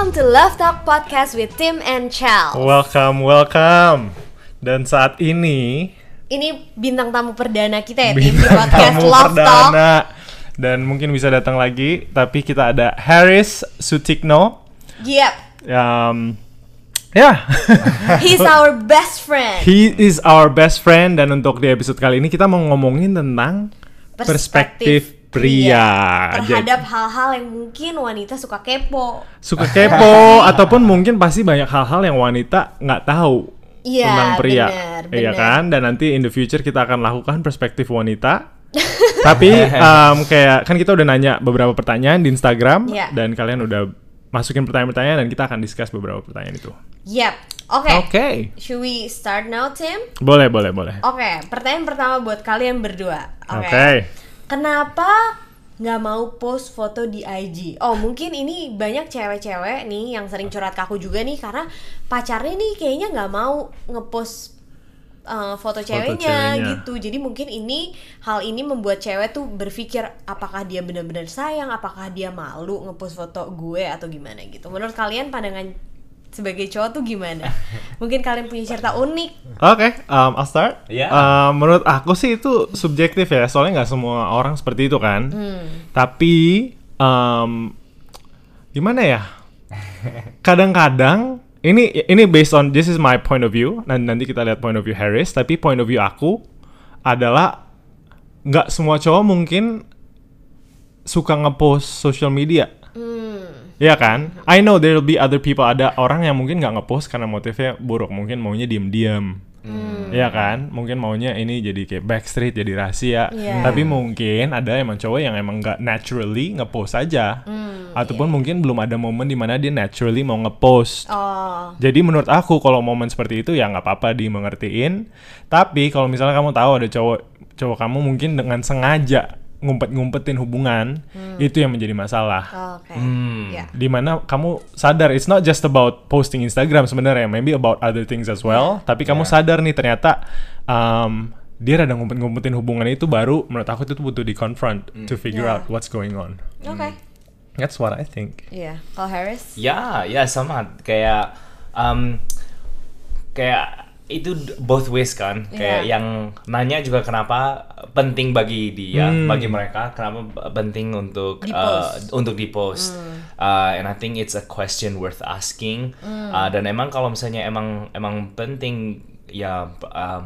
Welcome to Love Talk Podcast with Tim and Chel. Welcome, welcome. Dan saat ini Ini bintang tamu perdana kita ya Tim di podcast tamu Love Talk. perdana dan mungkin bisa datang lagi. Tapi kita ada Harris Sutikno. Yep, Um, ya, he's our best friend. he is our best friend. Dan untuk di episode kali ini kita mau ngomongin tentang perspektif, pria. terhadap hal-hal yang mungkin wanita suka kepo. suka kepo ataupun mungkin pasti banyak hal-hal yang wanita nggak tahu Iya, tentang pria, benar, iya benar. kan? Dan nanti in the future kita akan lakukan perspektif wanita. Tapi em, kayak kan kita udah nanya beberapa pertanyaan di Instagram Iya. dan kalian udah masukin pertanyaan-pertanyaan dan kita akan discuss beberapa pertanyaan itu. Yep, oke. Oke, Should we start now, Tim? boleh, boleh, boleh. Oke, pertanyaan pertama buat kalian berdua. Oke. Oke, Kenapa nggak mau post foto di IG? Oh, mungkin ini banyak cewek-cewek nih yang sering curhat ke aku juga nih karena pacarnya nih kayaknya nggak mau ngepost uh, foto ceweknya ceweknya. gitu. Jadi mungkin ini hal ini membuat cewek tuh berpikir apakah dia benar-benar sayang, apakah dia malu ngepost foto gue atau gimana gitu. Menurut kalian pandangan sebagai cowok tuh gimana? Mungkin kalian punya cerita unik. oke, um, I'll start. Iya. Um, menurut aku sih itu subjektif ya, soalnya nggak semua orang seperti itu kan. Hmm. Tapi um, gimana ya? Kadang-kadang ini ini based on this is my point of view. Nanti nanti kita lihat point of view Harris. Tapi point of view aku adalah nggak semua cowok mungkin suka ngepost social media. Hmm. Iya kan? I know there will be other people. Ada orang yang mungkin nggak ngepost karena motifnya buruk. Mungkin maunya diem-diem. Iya kan? Mungkin maunya ini jadi kayak backstreet, jadi rahasia. Iya. Tapi mungkin ada emang cowok yang emang nggak naturally ngepost aja. Ataupun mungkin belum ada momen di mana dia naturally mau ngepost. Oh, Jadi menurut aku kalau momen seperti itu ya nggak apa-apa dimengertiin. Tapi kalau misalnya kamu tahu ada cowok cowok kamu mungkin dengan sengaja ngumpet-ngumpetin hubungan, itu yang menjadi masalah oke. Hmm. Ya. di mana kamu sadar it's not just about posting Instagram sebenarnya maybe about other things as well tapi kamu sadar nih ternyata um, dia rada ngumpet-ngumpetin hubungan itu baru menurut aku itu butuh di confront to figure Yeah. out what's going on Oke. that's what I think Iya, kalau Harris? Ya, ya sama kayak um, kayak itu both ways kan. Kayak Iya. yang nanya juga kenapa penting bagi dia, Hmm. bagi mereka kenapa penting untuk Di-post. uh, untuk di post. Uh, and I think it's a question worth asking. Uh, dan emang kalau misalnya emang emang penting ya uh,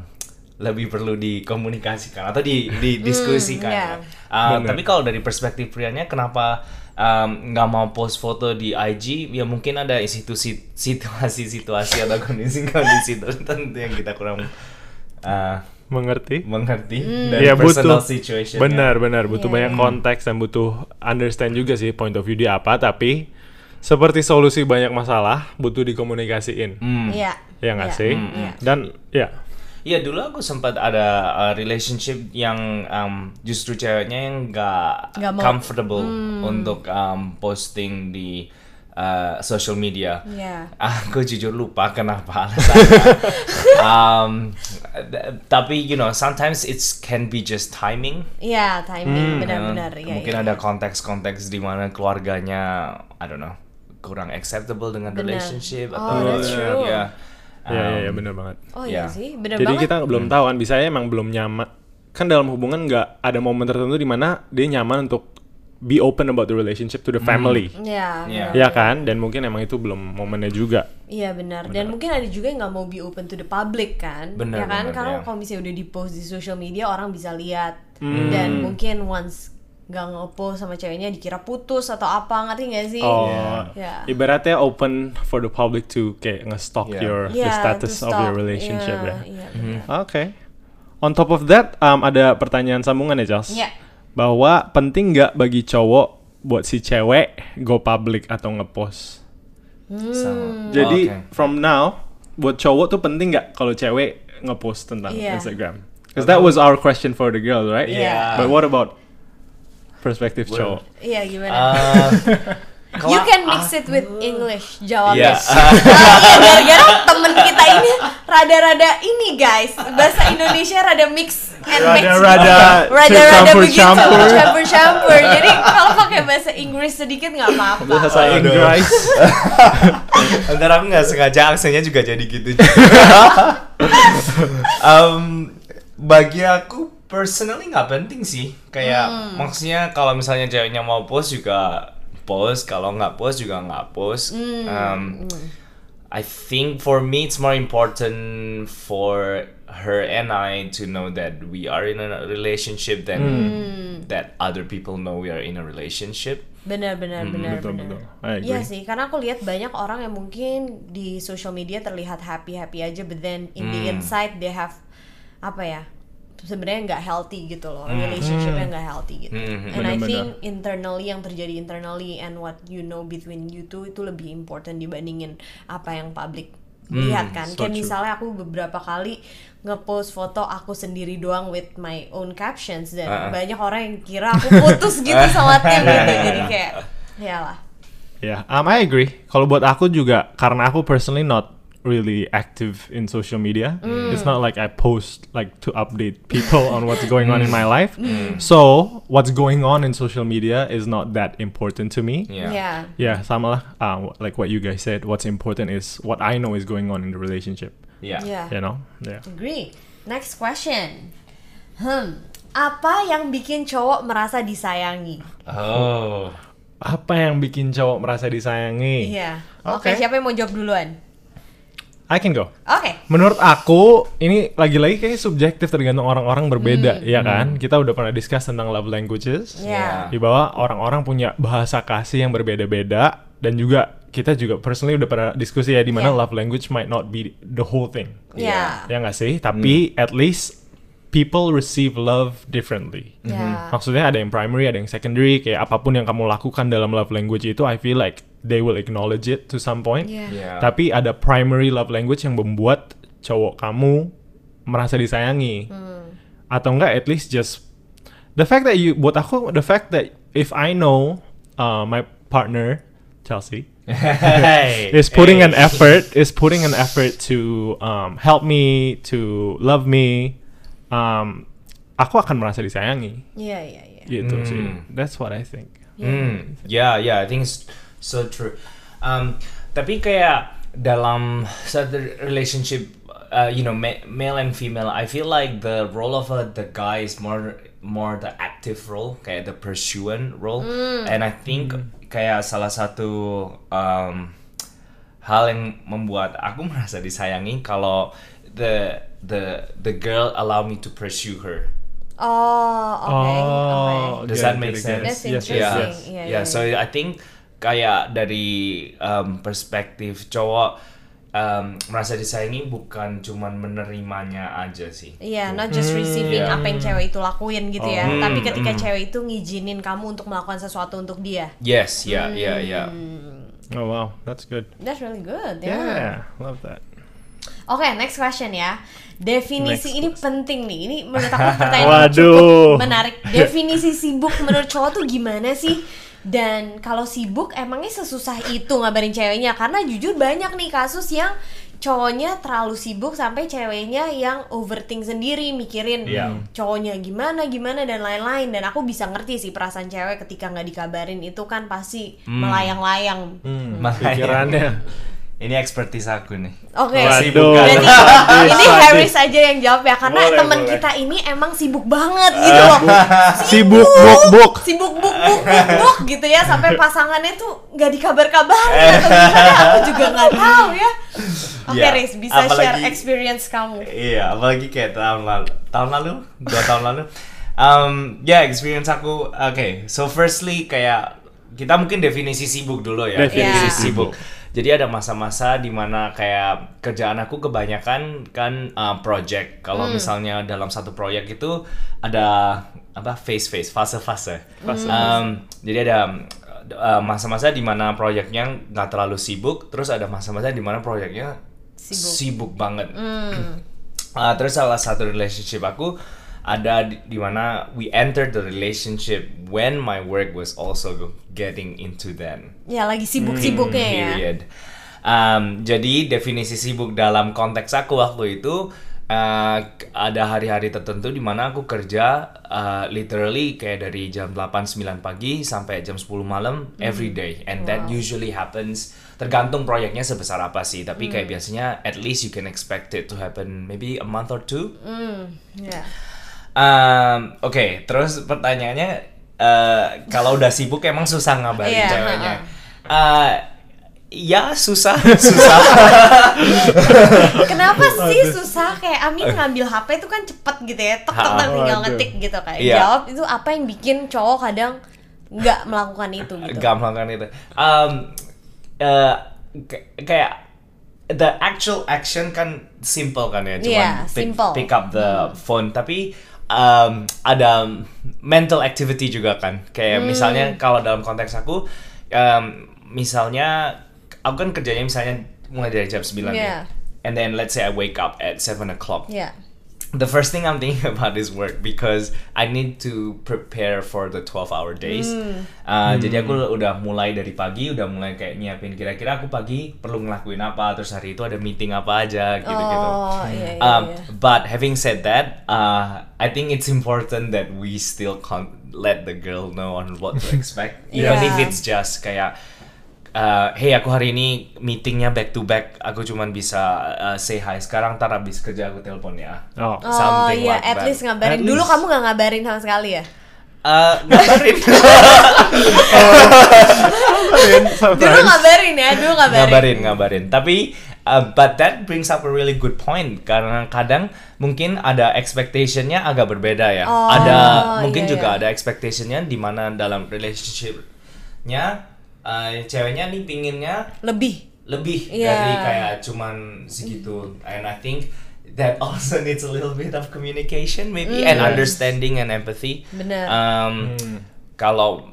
lebih perlu dikomunikasikan atau di didiskusikan. iya. ya. Uh, Bener. tapi kalau dari perspektif prianya kenapa um, nggak mau post foto di IG ya mungkin ada institusi situasi-situasi atau kondisi-kondisi tertentu yang kita kurang uh, mengerti mengerti Hmm. dan Iya personal butuh situation benar benar butuh Iya. banyak konteks dan butuh understand juga sih point of view dia apa tapi seperti solusi banyak masalah butuh dikomunikasiin Hmm. Iya. ya nggak Iya. sih Iya. dan ya Iya dulu aku sempat ada uh, relationship yang um, justru ceweknya yang nggak comfortable untuk um, posting di uh, social media. Iya. Aku jujur lupa kenapa alasannya. um, tapi you know sometimes it's can be just timing. Iya, timing Hmm. benar-benar. Iya, mungkin iya. ada konteks-konteks di mana keluarganya I don't know kurang acceptable dengan Benar. relationship Oh, atau that's true. Ya ya ya, ya um, benar banget Oh iya Iya. sih, benar Jadi banget. kita belum tahu kan, bisa emang belum nyaman. Kan dalam hubungan nggak ada momen tertentu di mana dia nyaman untuk be open about the relationship to the family. Iya. Iya. benar. Ya kan? Dan mungkin emang itu belum momennya juga. Iya benar. Dan mungkin ada juga yang nggak mau be open to the public kan. ya Benar, kan? benar, Karena ya. kalau misalnya udah di post di social media orang bisa lihat Hmm. dan mungkin once nggak ngepost sama ceweknya dikira putus atau apa ngerti nggak sih? Oh, Iya. ibaratnya open for the public to kayak nge-stalk Yeah. your the Iya, status of your relationship Iya, ya. Iya. Oke. On top of that, um, ada pertanyaan sambungan ya, Charles? Iya. Bahwa penting nggak bagi cowok buat si cewek go public atau ngepost? sama. Jadi Oh, oke. from now buat cowok tuh penting nggak kalau cewek ngepost tentang Iya. Instagram? Because that was our question for the girl, right? Iya. But what about perspektif cowok? Iya gimana? Uh, You can mix it with English jawabnya. Iya. Ah, iya, gara-gara temen kita ini rada-rada ini guys, bahasa Indonesia rada mix and match. Rada-rada rada-rada begitu, campur-campur. Jadi kalau pakai bahasa Inggris sedikit nggak apa-apa. Bahasa. Inggris. Ntar aku nggak sengaja aksennya juga jadi gitu. um, bagi aku personally nggak penting sih. Kayak Hmm. maksudnya kalau misalnya ceweknya mau post juga post, kalau nggak post juga nggak post. Hmm. Um, I think for me it's more important for her and I to know that we are in a relationship than that other people know we are in a relationship. Benar benar benar betul, benar. betul. I agree. Iya sih, karena aku lihat banyak orang yang mungkin di social media terlihat happy happy aja, but then in the Hmm. inside they have apa ya? Sebenarnya nggak healthy gitu loh, Hmm. relationshipnya nggak healthy gitu. Hmm, And I benar-benar. think internally yang terjadi internally and what you know between you two itu lebih important dibandingin apa yang public lihat kan. so Kayak true. misalnya aku beberapa kali ngepost foto aku sendiri doang with my own captions dan Uh-uh. banyak orang yang kira aku putus gitu sama tim gitu. Jadi kayak ya lah. Yeah, um, I agree. Kalau buat aku juga, karena aku personally not really active in social media. It's not like I post like to update people on what's going on in my life. So what's going on in social media is not that important to me. Yeah. Yeah. Yeah, sama lah. Uh, like what you guys said, what's important is what I know is going on in the relationship. Yeah. Yeah. You know? Yeah. Agree. Next question. Hmm, apa yang bikin cowok merasa disayangi? Oh. Apa yang bikin cowok merasa disayangi? Iya. Oke, Oke. siapa yang mau jawab duluan? I can go. Oke. Menurut aku ini lagi-lagi kayak subjektif tergantung orang-orang berbeda, ya kan? Kita udah pernah discuss tentang love languages. Ya. Di bawah orang-orang punya bahasa kasih yang berbeda-beda dan juga kita juga personally udah pernah diskusi ya di mana Yeah. love language might not be the whole thing. Ya. Ya nggak sih? Tapi at least people receive love differently. Ya. Maksudnya ada yang primary, ada yang secondary, kayak apa pun yang kamu lakukan dalam love language itu I feel like they will acknowledge it to some point. Ya. Yeah. Tapi ada primary love language yang membuat cowok kamu merasa disayangi. Atau enggak at least just the fact that you buat aku the fact that if I know uh, my partner Chelsea Hey. is putting Hey. an effort is putting an effort to um, help me to love me um, aku akan merasa disayangi Iya, iya, iya. gitu sih Hmm. that's what I think Hmm, yeah, yeah, I think it's so true. Um, tapi kayak dalam satu relationship, uh, you know, ma- male and female, I feel like the role of uh, the guy is more more the active role, kayak the pursuant role, and I think kayak salah satu um, hal yang membuat aku merasa disayangi kalau the the the girl allow me to pursue her. Oh, oke. oke. Does get that make. That's Yes, yes, interesting. yes. Iya, yeah, iya, so I think kayak dari um, perspektif cowok um, merasa disayangi bukan cuman menerimanya aja sih. Iya, not just receiving Iya. apa yang cewek itu lakuin gitu ya, Oh. tapi Hmm, ketika hmm. cewek itu ngizinin kamu untuk melakukan sesuatu untuk dia. Yes, yeah, yeah, yeah. oh wow that's good That's really good. yeah, Yeah. love that Oke, next question ya. Definisi Next ini penting nih. Ini menurut aku pertanyaan Waduh. cukup menarik. Definisi sibuk menurut cowok tuh gimana sih? Dan kalau sibuk emangnya sesusah itu ngabarin ceweknya? Karena jujur banyak nih kasus yang cowoknya terlalu sibuk sampai ceweknya yang overthink sendiri mikirin Iya. cowoknya gimana gimana dan lain-lain. Dan aku bisa ngerti sih perasaan cewek ketika nggak dikabarin itu kan pasti melayang-layang. Hmm, pikirannya Ini expertise aku nih. Oke, Waduh. berarti Sadis, ini. Harris aja yang jawab ya karena Boleh, teman boleh. kita ini emang sibuk banget gitu loh. sibuk buk buk Sibuk buk buk buk buk gitu ya sampai pasangannya tuh nggak dikabar-kabarin atau gimana aku juga nggak tahu ya. Oke, Ya, Riz, bisa apalagi- share experience kamu. Iya, apalagi kayak tahun lalu, tahun lalu, dua tahun lalu. Um, ya experience aku, oke. So firstly kayak kita mungkin definisi sibuk dulu ya. Definisi Iya. sibuk. Jadi ada masa-masa di mana kayak kerjaan aku kebanyakan kan uh, project. Kalau misalnya dalam satu proyek itu ada apa phase phase fase fase. Um, jadi ada uh, masa-masa di mana proyeknya nggak terlalu sibuk, terus ada masa-masa di mana proyeknya Sibuk. sibuk banget. Hmm. Uh, terus salah satu relationship aku ada di, di mana we entered the relationship when my work was also getting into then. Ya lagi sibuk-sibuknya ya. period. Um, jadi definisi sibuk dalam konteks aku waktu itu uh, ada hari-hari tertentu di mana aku kerja uh, literally kayak dari jam 8-9 pagi sampai jam 10 malam every day. And that usually happens. Tergantung proyeknya sebesar apa sih tapi kayak biasanya at least you can expect it to happen maybe a month or two. Hmm, ya. Um, Oke, terus pertanyaannya eh, kalau udah sibuk emang susah ngabarin Iya, ceweknya. ha-ha. Eh, ya susah, susah. Kenapa sih susah kayak Amin ngambil HP itu kan cepet gitu ya, tek tek tek tinggal ngetik gitu kayak Iya. jawab itu apa yang bikin cowok kadang nggak melakukan itu gitu. Gak melakukan itu. Um, eh, k- kayak the actual action kan simple kan ya, cuman Iya, pick, simple. pick up the phone. Tapi um, ada mental activity juga kan. Kayak Hmm. misalnya kalau dalam konteks aku, um, misalnya aku kan kerjanya misalnya mulai dari jam 9 Iya. ya. And then let's say I wake up at 7 o'clock. Ya. The first thing I'm thinking about is work because I need to prepare for the 12 hour days. Hmm. Uh, Jadi aku udah mulai dari pagi, udah mulai kayak nyiapin kira-kira aku pagi perlu ngelakuin apa, terus hari itu ada meeting apa aja gitu-gitu. Oh, iya, iya, Um, iya. But having said that, uh, I think it's important that we still con- let the girl know on what to expect, even Yeah. if it's just kayak uh, hey aku hari ini meetingnya back to back aku cuman bisa uh, say hi sekarang ntar abis kerja aku telepon ya Oh. Oh Something iya, like at that. least ngabarin. At Dulu least. kamu nggak ngabarin sama sekali ya? Uh, ngabarin Dulu ngabarin ya, dulu ngabarin. ngabarin ngabarin tapi uh, but that brings up a really good point karena kadang mungkin ada expectationnya agak berbeda ya Oh, ada mungkin iya, juga iya. ada expectationnya di mana dalam relationshipnya uh, ceweknya nih pinginnya Lebih. lebih Iya. dari kayak cuman segitu and I think that also needs a little bit of communication maybe and Mm. understanding and empathy Bener. Um, kalau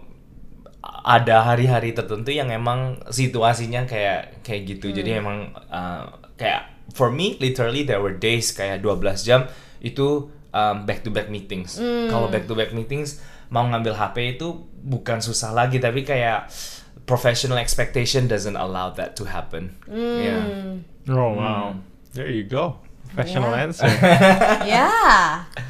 ada hari-hari tertentu yang emang situasinya kayak kayak gitu jadi Hmm. emang uh, kayak for me literally there were days kayak 12 jam itu um, back to back meetings Hmm. kalau back to back meetings mau ngambil HP itu bukan susah lagi tapi kayak professional expectation doesn't allow that to happen Hmm. yeah Oh wow. There you go. Professional Yeah. answer. Ya,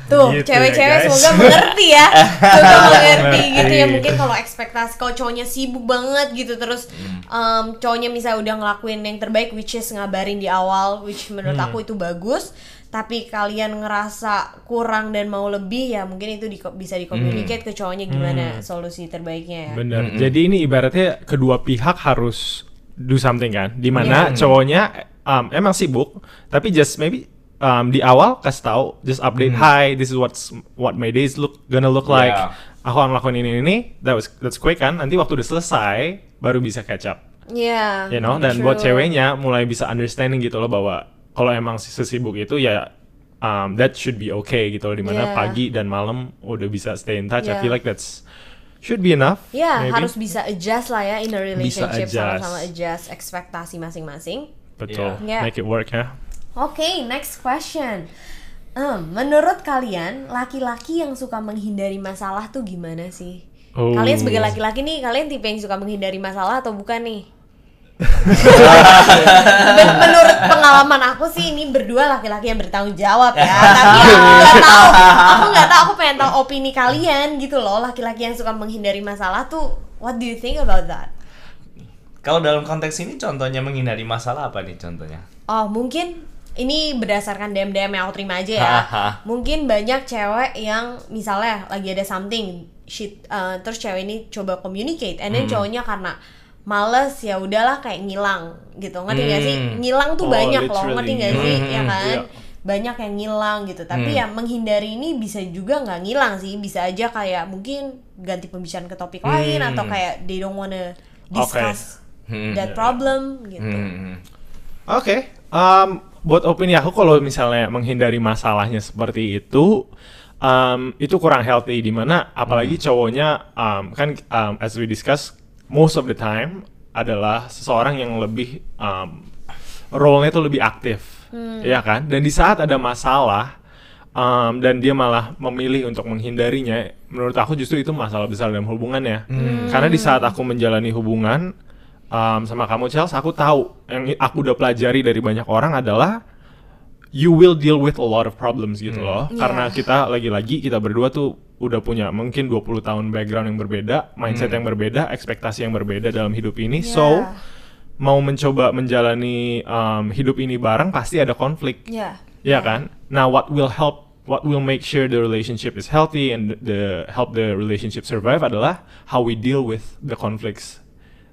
tuh Gitu ya, cewek-cewek guys. semoga mengerti ya, semoga mengerti gitu ya. Mungkin kalau ekspektasi kalau cowoknya sibuk banget gitu, terus um, cowoknya misalnya udah ngelakuin yang terbaik, which is ngabarin di awal, which menurut aku itu bagus. Tapi kalian ngerasa kurang dan mau lebih ya mungkin itu di, bisa dikomunicate ke cowoknya gimana solusi terbaiknya ya. Bener. Jadi ini ibaratnya kedua pihak harus do something kan. Di mana Iya. cowoknya um, emang sibuk, tapi just maybe um, di awal kasih tahu, just update, hi, this is what's what my days look gonna look like. Yeah. Aku akan ngelakuin ini ini, that was that's quick kan. Nanti waktu udah selesai, baru bisa catch up. Iya. You know, dan buat true. ceweknya mulai bisa understanding gitu loh bahwa kalau emang si- sesibuk itu ya um, that should be okay gitu loh di mana Yeah. pagi dan malam udah bisa stay in touch. I Yeah. feel like that's should be enough. Ya maybe. harus bisa adjust lah ya in a relationship adjust. sama-sama adjust ekspektasi masing-masing. Betul. Yeah. Make it work ya. Oke, next question. Em, menurut kalian laki-laki yang suka menghindari masalah tuh gimana sih? Oh. Kalian sebagai laki-laki nih, kalian tipe yang suka menghindari masalah atau bukan nih? Men- menurut pengalaman aku sih ini berdua laki-laki yang bertanggung jawab ya tapi aku nggak tahu aku nggak tahu aku pengen tahu opini kalian gitu loh laki-laki yang suka menghindari masalah tuh what do you think about that kalau dalam konteks ini contohnya menghindari masalah apa nih contohnya Oh mungkin ini berdasarkan DM DM yang aku terima aja ya. Mungkin banyak cewek yang misalnya lagi ada something shit, uh, terus cewek ini coba communicate, and then Hmm. cowoknya karena males ya udahlah kayak ngilang gitu, ngerti gak sih? Hmm. Ngilang tuh Oh, banyak loh, literally. ngerti gak sih? Hmm, ya kan? iya. Banyak yang ngilang gitu, tapi Hmm. ya menghindari ini bisa juga nggak ngilang sih, bisa aja kayak mungkin ganti pembicaraan ke topik lain Hmm. atau kayak they don't wanna discuss Hmm. that problem gitu. Hmm. Oke, um, buat opini aku kalau misalnya menghindari masalahnya seperti itu, um, itu kurang healthy. Di mana apalagi cowoknya um, kan um, as we discuss most of the time adalah seseorang yang lebih um, role-nya itu lebih aktif, ya kan? Dan di saat ada masalah, um, dan dia malah memilih untuk menghindarinya, menurut aku justru itu masalah besar dalam hubungannya. Karena di saat aku menjalani hubungan um, sama kamu Chels, aku tahu yang aku udah pelajari dari banyak orang adalah you will deal with a lot of problems gitu loh. Karena Yeah. kita lagi-lagi kita berdua tuh udah punya mungkin 20 tahun background yang berbeda, mindset yang berbeda, ekspektasi yang berbeda dalam hidup ini. Yeah. So mau mencoba menjalani um, hidup ini bareng pasti ada konflik. Ya. Ya kan? Nah, what will help what will make sure the relationship is healthy and the help the relationship survive adalah how we deal with the conflicts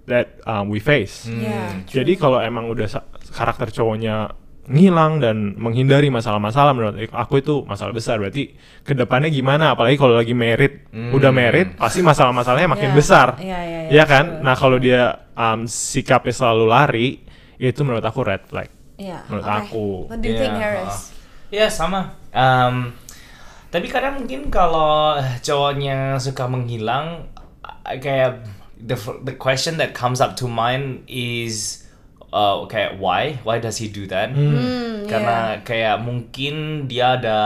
that um, we face. Ya. Jadi kalau emang udah karakter cowoknya ngilang dan menghindari masalah-masalah menurut aku itu masalah besar berarti ke depannya gimana apalagi kalau lagi merit udah merit pasti masalah-masalahnya makin Ya. besar Ya, ya, ya, Iya kan nah kalau dia um, sikapnya selalu lari itu menurut aku red flag Ya. Menurut oke. aku. What do you think, Harris? Ya sama. Um, tapi kadang mungkin kalau cowoknya suka menghilang, kayak the the question that comes up to mind is, uh, kayak why? Why does he do that? Hmm, Karena kayak mungkin dia ada,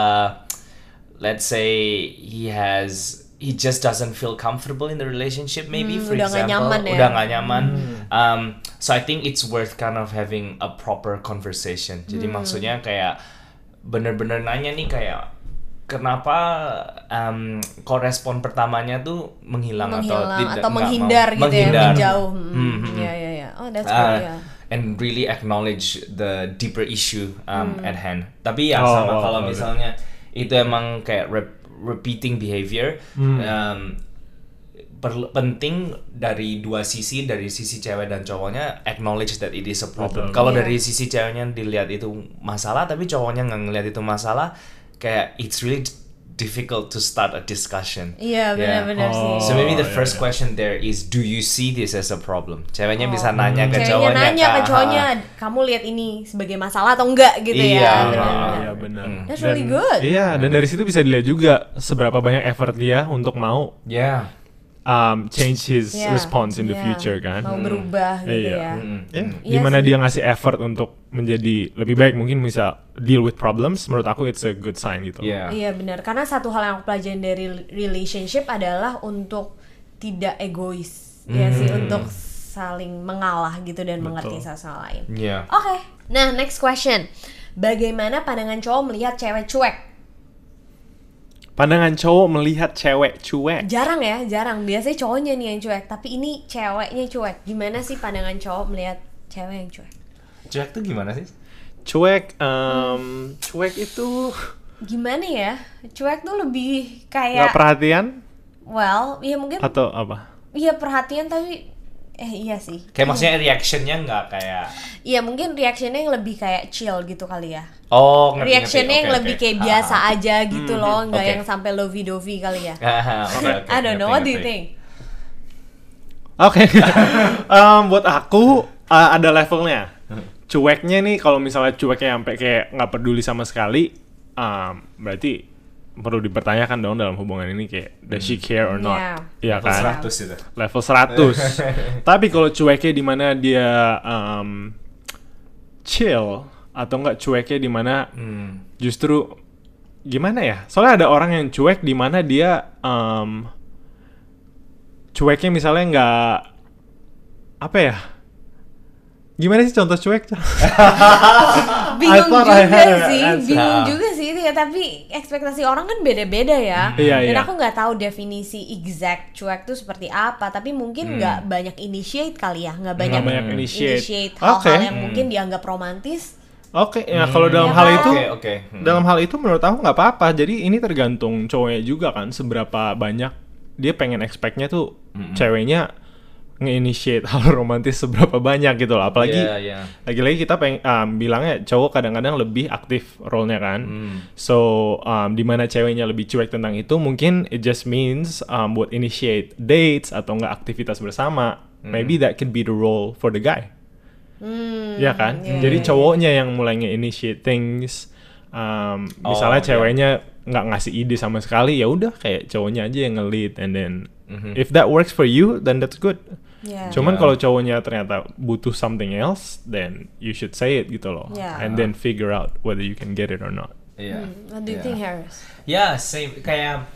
let's say he has he just doesn't feel comfortable in the relationship maybe Hmm, for udah example nyaman ya. udah nggak nyaman um, so I think it's worth kind of having a proper conversation jadi Hmm. maksudnya kayak bener-bener nanya nih kayak kenapa um, korespon pertamanya tuh menghilang, atau Menghilang tidak atau menghindar mau, gitu menghindar. ya, menjauh. Hmm, Hmm, hmm, Ya, ya, ya. Oh, that's Uh, good, ya. and really acknowledge the deeper issue um, at hand. Tapi ya Oh, sama oh, kalau oh, misalnya itu emang kayak rep- repeating behavior, um, perlu penting dari dua sisi dari sisi cewek dan cowoknya acknowledge that it is a problem. Betul. Kalau Iya. dari sisi ceweknya dilihat itu masalah, tapi cowoknya nggak ngelihat itu masalah, kayak it's really difficult to start a discussion. Iya, Yeah. benar-benar sih. Oh. So maybe the iya, first iya. question there is do you see this as a problem? Ceweknya Oh. bisa nanya ke Ceweknya cowoknya. nanya ke cowoknya, kamu lihat ini sebagai masalah atau enggak gitu Iya, ya. benar. benar-benar. Iya benar. Hmm. That's really good. Iya, dan dari situ bisa dilihat juga seberapa banyak effort dia untuk mau Yeah. Um, change his Iya, response in the iya. future kan. Mau berubah gitu Iya. ya. Iya gimana sih. dia ngasih effort untuk menjadi lebih baik mungkin bisa deal with problems menurut aku it's a good sign gitu. Yeah. Iya benar, karena satu hal yang aku pelajarin dari relationship adalah untuk tidak egois, ya sih Hmm. untuk saling mengalah gitu dan mengerti Betul. satu sama lain. Yeah. Oke, nah next question, bagaimana pandangan cowok melihat cewek cuek? Pandangan cowok melihat cewek cuek. Jarang ya, jarang. Biasanya cowoknya nih yang cuek, tapi ini ceweknya cuek. Gimana sih pandangan cowok melihat cewek yang cuek? Cuek tuh gimana sih? Cuek um, cuek itu Gimana ya? Cuek tuh lebih kayak, perhatian well, ya mungkin, atau apa? iya perhatian tapi, eh iya sih. Kayak maksudnya reactionnya nggak kayak Iya mungkin reactionnya yang lebih kayak chill gitu kali ya. oh ngerti, Reactionnya ngerti. yang Oke, lebih oke. kayak Ah, biasa ah. aja gitu loh, nggak oke. yang sampai lovey dovey kali ya. Ah, oke, oke, I don't know. ngerti, What do you ngerti. think? Oke, Em, buat aku uh, ada levelnya. Cueknya nih kalau misalnya cueknya sampai kayak nggak peduli sama sekali, um, berarti perlu dipertanyakan dong dalam hubungan ini kayak does she care or not? Iya Level kan? 100 itu. Level 100. Tapi kalau cueknya di mana dia um, chill atau enggak cueknya di mana Hmm. justru gimana ya? Soalnya ada orang yang cuek di mana dia um, cueknya misalnya nggak apa ya? Gimana sih contoh cuek? Bingung thought I juga had sih, bingung juga ya. Tapi ekspektasi orang kan beda-beda ya. Iya, Dan iya. aku nggak tahu definisi exact cuek tuh seperti apa. Tapi mungkin nggak banyak initiate kali ya, nggak banyak, Hmm. banyak initiate. hal-hal Oke. yang mungkin dianggap romantis. Oke, ya kalau dalam Iya hal kan? itu Oke, oke. Hmm. dalam hal itu menurut aku nggak apa-apa. Jadi ini tergantung cowoknya juga kan seberapa banyak dia pengen expect-nya tuh ceweknya nge-initiate hal romantis seberapa banyak gitu loh. Apalagi Iya, iya. lagi-lagi kita pengen um, bilangnya cowok kadang-kadang lebih aktif role-nya kan. Hmm. So um, di mana ceweknya lebih cuek tentang itu mungkin it just means um, buat initiate dates atau enggak aktivitas bersama. Maybe that could be the role for the guy. Hmm, Ya kan? iya, Jadi iya. cowoknya yang mulai nge-initiate things. Um, misalnya Oh, iya. ceweknya nggak ngasih ide sama sekali, ya udah kayak cowoknya aja yang nge-lead and then Mhm. if that works for you, then that's good. Iya. Cuman Yeah. kalau cowoknya ternyata butuh something else, then you should say it gitu loh. Yeah. And then figure out whether you can get it or not. Iya. What do you Iya. think Harris? Ya, same kayak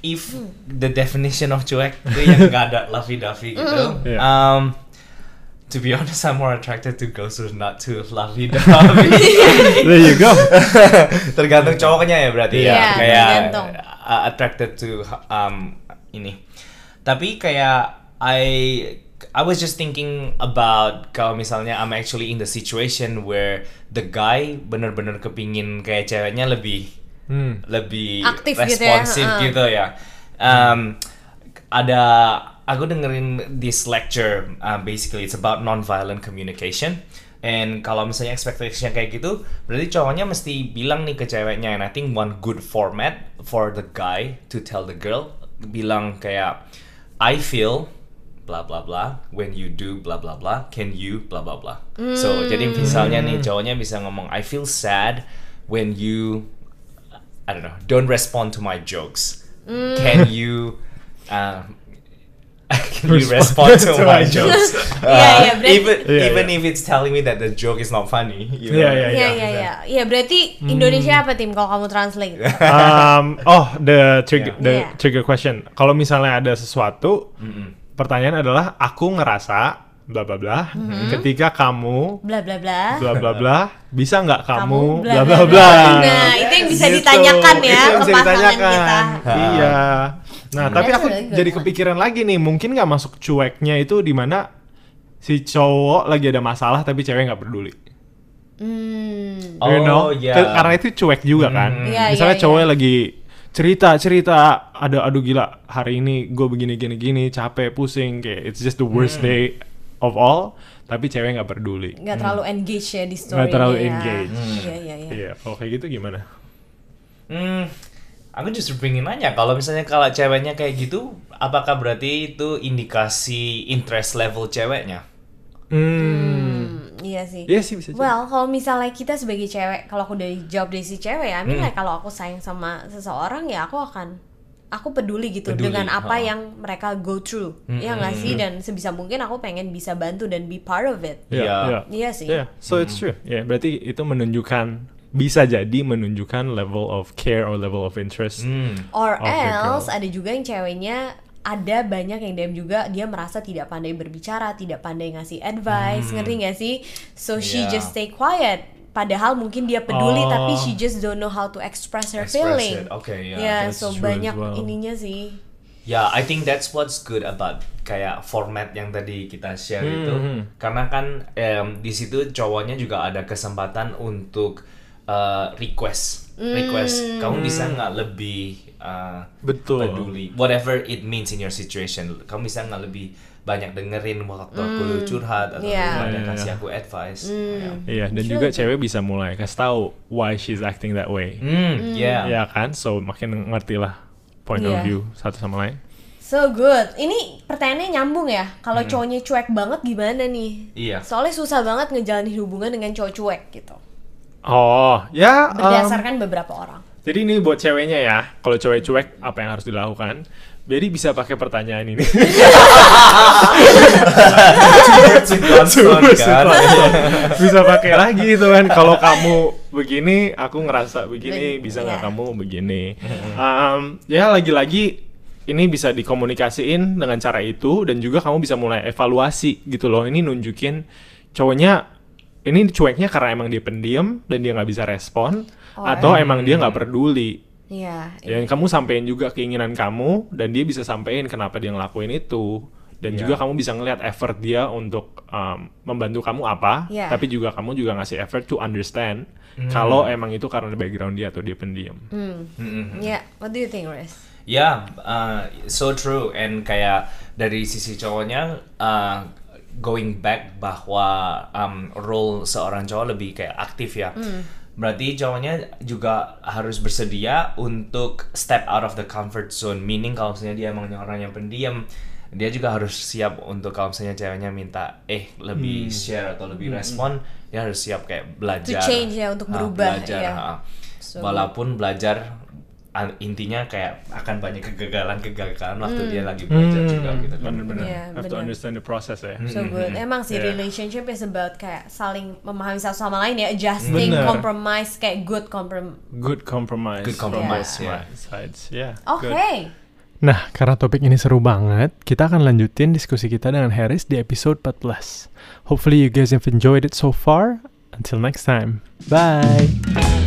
if the definition of cuek itu yang nggak ada lovey-dovey gitu. Iya. Um, to be honest, I'm more attracted to girls who's not too lovey-dovey. There you go. tergantung cowoknya ya berarti ya Iya, kayak tergantung. uh, attracted to um ini tapi kayak I I was just thinking about kalau misalnya I'm actually in the situation where the guy bener-bener kepingin kayak ceweknya lebih Hmm. lebih Aktif gitu ya, responsif gitu ya. Um, ada aku dengerin this lecture uh, basically it's about non-violent communication. And kalau misalnya expectation kayak gitu, berarti cowoknya mesti bilang nih ke ceweknya. And I think one good format for the guy to tell the girl bilang kayak I feel bla bla bla when you do bla bla bla can you bla bla bla. So jadi misalnya nih cowoknya bisa ngomong I feel sad when you I don't know, don't respond to my jokes. Can you uh, can you respond to, my jokes? Uh, iya, berarti- even Iya, even if it's telling me that the joke is not funny. You know? Iya, iya, Iya iya iya. Iya berarti Indonesia apa tim kalau kamu translate? um, oh, the trigger, Yeah. the Yeah. trigger question. Kalau misalnya ada sesuatu, pertanyaan adalah aku ngerasa bla bla bla. Ketika kamu Bla bla bla. bla bla bla, bisa nggak kamu bla bla bla bla? Nah, itu yang bisa Gitu. ditanyakan ya Itu yang ke bisa pasangan ditanyakan. kita. Iya. Nah, tapi That's aku jadi kepikiran lagi nih, mungkin nggak masuk cueknya itu di mana si cowok lagi ada masalah tapi cewek nggak peduli. Hmm. Oh, you know? iya. Ke- Karena itu cuek juga kan. Iya, Misalnya iya, cowoknya iya. lagi cerita cerita, ada aduh gila hari ini gue begini gini gini capek pusing kayak it's just the worst day of all, tapi cewek nggak peduli. Nggak terlalu engage ya di story Nggak terlalu engage. Iya iya iya. Iya, kalau kayak gitu gimana? Hmm, aku justru pengen nanya kalau misalnya kalau ceweknya kayak gitu, apakah berarti itu indikasi interest level ceweknya? Hmm. Hmm, iya sih. Iya sih bisa jadi. Well, kalau misalnya kita sebagai cewek, kalau aku dari jawab dari si cewek ya, I mean Hmm. like kalau aku sayang sama seseorang ya aku akan aku peduli gitu Peduli, dengan apa ha. yang mereka go through. Hmm, ya nggak hmm, sih? Dan sebisa mungkin aku pengen bisa bantu dan be part of it. Iya, Iya. iya. Iya sih. Yeah, so it's true. Ya, berarti itu menunjukkan bisa jadi menunjukkan level of care or level of interest. Hmm. Or Of else ada juga yang ceweknya ada banyak yang DM juga dia merasa tidak pandai berbicara, tidak pandai ngasih advice, ngerti gak sih? So she Yeah. just stay quiet. Padahal mungkin dia peduli Oh. tapi she just don't know how to express her Express feeling. it. Oke, ya. Yeah, that's so true banyak as well. ininya sih. Ya, I think that's what's good about kayak format yang tadi kita share Hmm, itu. hmm. Karena kan em, di situ cowoknya juga ada kesempatan untuk uh, request, request. Kamu bisa nggak lebih uh, Betul. peduli, whatever it means in your situation. Kamu bisa nggak lebih banyak dengerin waktu aku curhat atau Yeah. banyak Yeah. kasih aku advice. Ya. Iya, dan Sure. juga cewek bisa mulai kasih tahu why she's acting that way. Hmm, yeah. Ya kan? So makin ngerti lah point Iya. of view satu sama lain. So good. Ini pertanyaannya nyambung ya. Kalau cowoknya cuek banget gimana nih? Iya. Soalnya susah banget ngejalanin hubungan dengan cowok cuek gitu. Oh, ya. um, Berdasarkan beberapa orang. Jadi ini buat ceweknya ya. Kalau cewek cuek, apa yang harus dilakukan? Jadi bisa pakai pertanyaan ini. Bisa pakai lagi itu kan. Kalau kamu begini, aku ngerasa begini. Be- Bisa nggak iya. kamu begini? Um, ya lagi-lagi ini bisa dikomunikasiin dengan cara itu dan juga kamu bisa mulai evaluasi gitu loh. Ini nunjukin cowoknya ini cueknya karena emang dia pendiam dan dia nggak bisa respon Oh, atau emang dia nggak peduli. Iya. Dan kamu sampein juga keinginan kamu dan dia bisa sampein kenapa dia ngelakuin itu. Dan Iya. juga kamu bisa ngelihat effort dia untuk um, membantu kamu apa, Iya. tapi juga kamu juga ngasih effort to understand Hmm. kalau emang itu karena background dia atau dia pendiam. Hmm. Mm-mm. Ya, what do you think, Riz? Ya, uh, so true. And kayak dari sisi cowoknya, uh, going back bahwa um, role seorang cowok lebih kayak aktif ya. Berarti cowoknya juga harus bersedia untuk step out of the comfort zone. Meaning kalau misalnya dia emang orang yang pendiam, dia juga harus siap untuk kalau misalnya ceweknya minta eh lebih share atau lebih respon, dia harus siap kayak belajar. change ya, untuk Ah, berubah, belajar, ya. ah. So- Walaupun belajar intinya kayak akan banyak kegagalan-kegagalan waktu dia lagi belajar juga gitu kan. bener-bener. Iya, Have to understand the process ya. So good. Emang sih Yeah. relationship is about kayak saling memahami satu sama lain ya, adjusting, Bener. compromise, kayak good comprom. Good compromise. Good compromise, yeah. both sides. Yeah. Oke. good. Nah, karena topik ini seru banget, kita akan lanjutin diskusi kita dengan Harris di episode 14. Hopefully you guys have enjoyed it so far. Until next time. Bye.